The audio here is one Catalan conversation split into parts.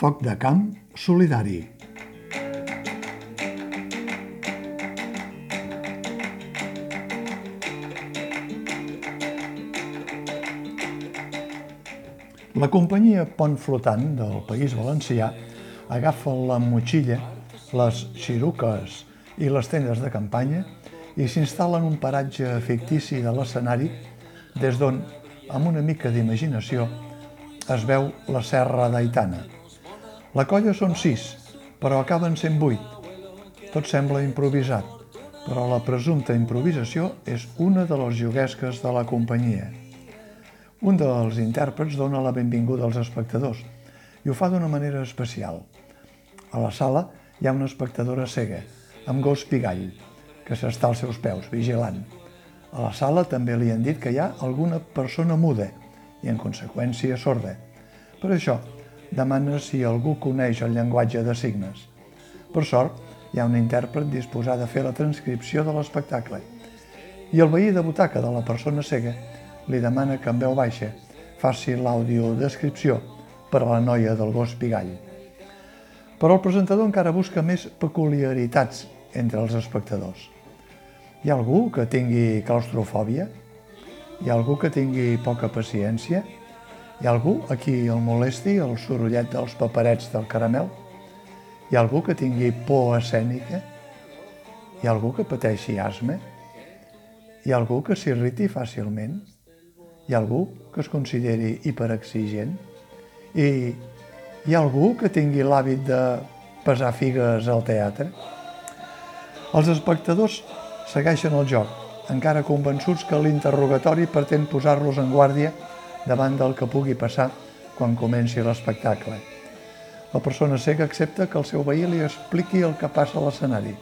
Foc de camp solidari. La companyia Pont Flotant del País Valencià agafa la motxilla, les xiruques i les tendes de campanya i s'instal·la en un paratge fictici de l'escenari des d'on, amb una mica d'imaginació, es veu la Serra d'Aitana. La colla són sis, però acaben sent vuit. Tot sembla improvisat, però la presumpta improvisació és una de les juguesques de la companyia. Un dels intèrprets dona la benvinguda als espectadors i ho fa d'una manera especial. A la sala hi ha una espectadora cega, amb gos pigall, que s'està als seus peus, vigilant. A la sala també li han dit que hi ha alguna persona muda i, en conseqüència, sorda. Per això, demana si algú coneix el llenguatge de signes. Per sort, hi ha un intèrpret disposat a fer la transcripció de l'espectacle. I el veí de butaca de la persona cega li demana que en veu baixa faci l'audiodescripció per a la noia del gos pigall. Però el presentador encara busca més peculiaritats entre els espectadors. Hi ha algú que tingui claustrofòbia? Hi ha algú que tingui poca paciència? Hi ha algú a qui el molesti el sorollet dels paperets del caramel? Hi ha algú que tingui por escènica? Hi ha algú que pateixi asma? Hi ha algú que s'irriti fàcilment? Hi ha algú que es consideri hiperexigent? I hi ha algú que tingui l'hàbit de pesar figues al teatre? Els espectadors segueixen el joc, encara convençuts que l'interrogatori pretén posar-los en guàrdia davant del que pugui passar quan comenci l'espectacle. La persona cega accepta que el seu veí li expliqui el que passa a l'escenari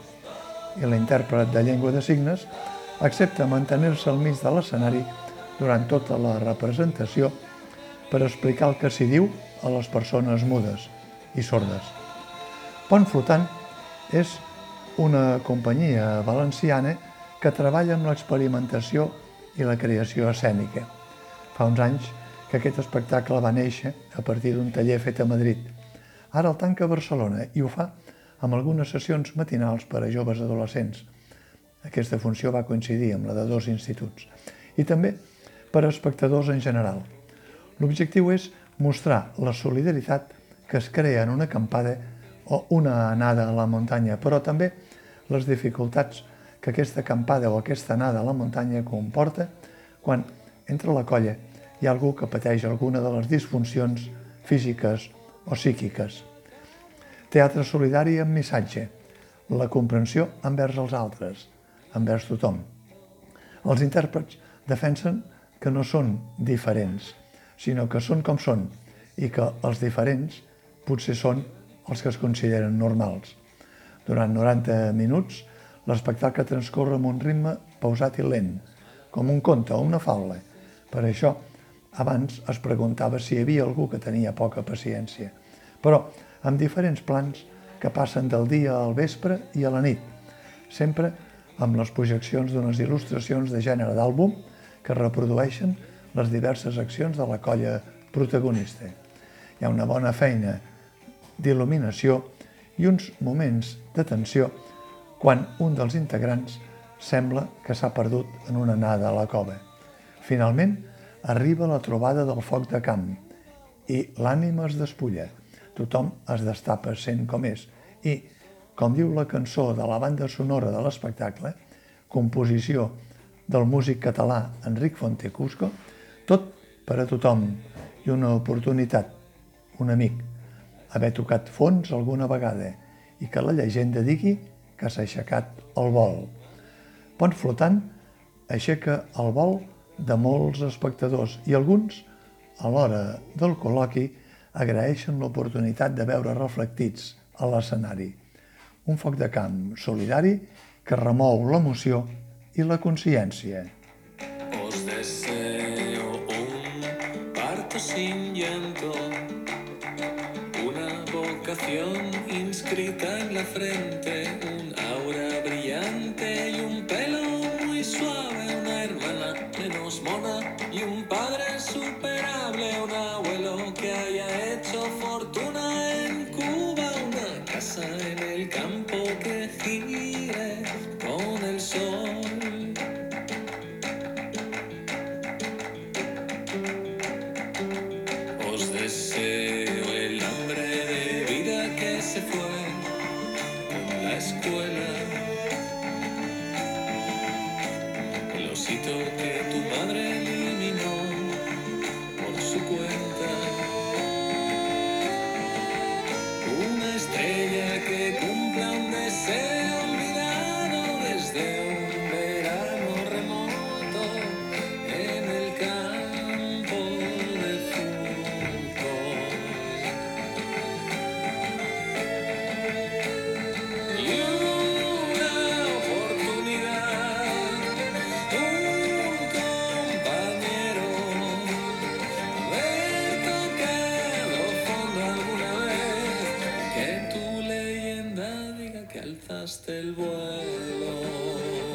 i l'intèrpret de llengua de signes accepta mantenir-se al mig de l'escenari durant tota la representació per explicar el que s'hi diu a les persones mudes i sordes. Pont Flotant és una companyia valenciana que treballa amb l'experimentació i la creació escènica. Fa uns anys que aquest espectacle va néixer a partir d'un taller fet a Madrid. Ara el tanca a Barcelona i ho fa amb algunes sessions matinals per a joves adolescents. Aquesta funció va coincidir amb la de dos instituts. I també per a espectadors en general. L'objectiu és mostrar la solidaritat que es crea en una acampada o una anada a la muntanya, però també les dificultats que aquesta acampada o aquesta anada a la muntanya comporta quan entre la colla hi ha algú que pateix alguna de les disfuncions físiques o psíquiques. Teatre solidari amb missatge, la comprensió envers els altres, envers tothom. Els intèrprets defensen que no són diferents, sinó que són com són i que els diferents potser són els que es consideren normals. Durant 90 minuts, l'espectacle transcorre amb un ritme pausat i lent, com un conte o una faula. Per això, abans es preguntava si hi havia algú que tenia poca paciència, però amb diferents plans que passen del dia al vespre i a la nit, sempre amb les projeccions d'unes il·lustracions de gènere d'àlbum que reprodueixen les diverses accions de la colla protagonista. Hi ha una bona feina d'il·luminació i uns moments de tensió quan un dels integrants sembla que s'ha perdut en una nada a la cova. Finalment, arriba la trobada del foc de camp i l'ànima es despulla. Tothom es destapa sent com és i, com diu la cançó de la banda sonora de l'espectacle, composició del músic català Enric Fontecusco, tot per a tothom i una oportunitat, un amic, haver tocat fons alguna vegada i que la llegenda digui que s'ha aixecat el vol. Pont flotant aixeca el vol de molts espectadors i alguns, a l'hora del col·loqui, agraeixen l'oportunitat de veure reflectits a l'escenari. Un foc de camp solidari que remou l'emoció y la conciencia. Os deseo un parto sin llanto, una vocación inscrita en la frente, un en el campo que gira. que alzaste el vuelo.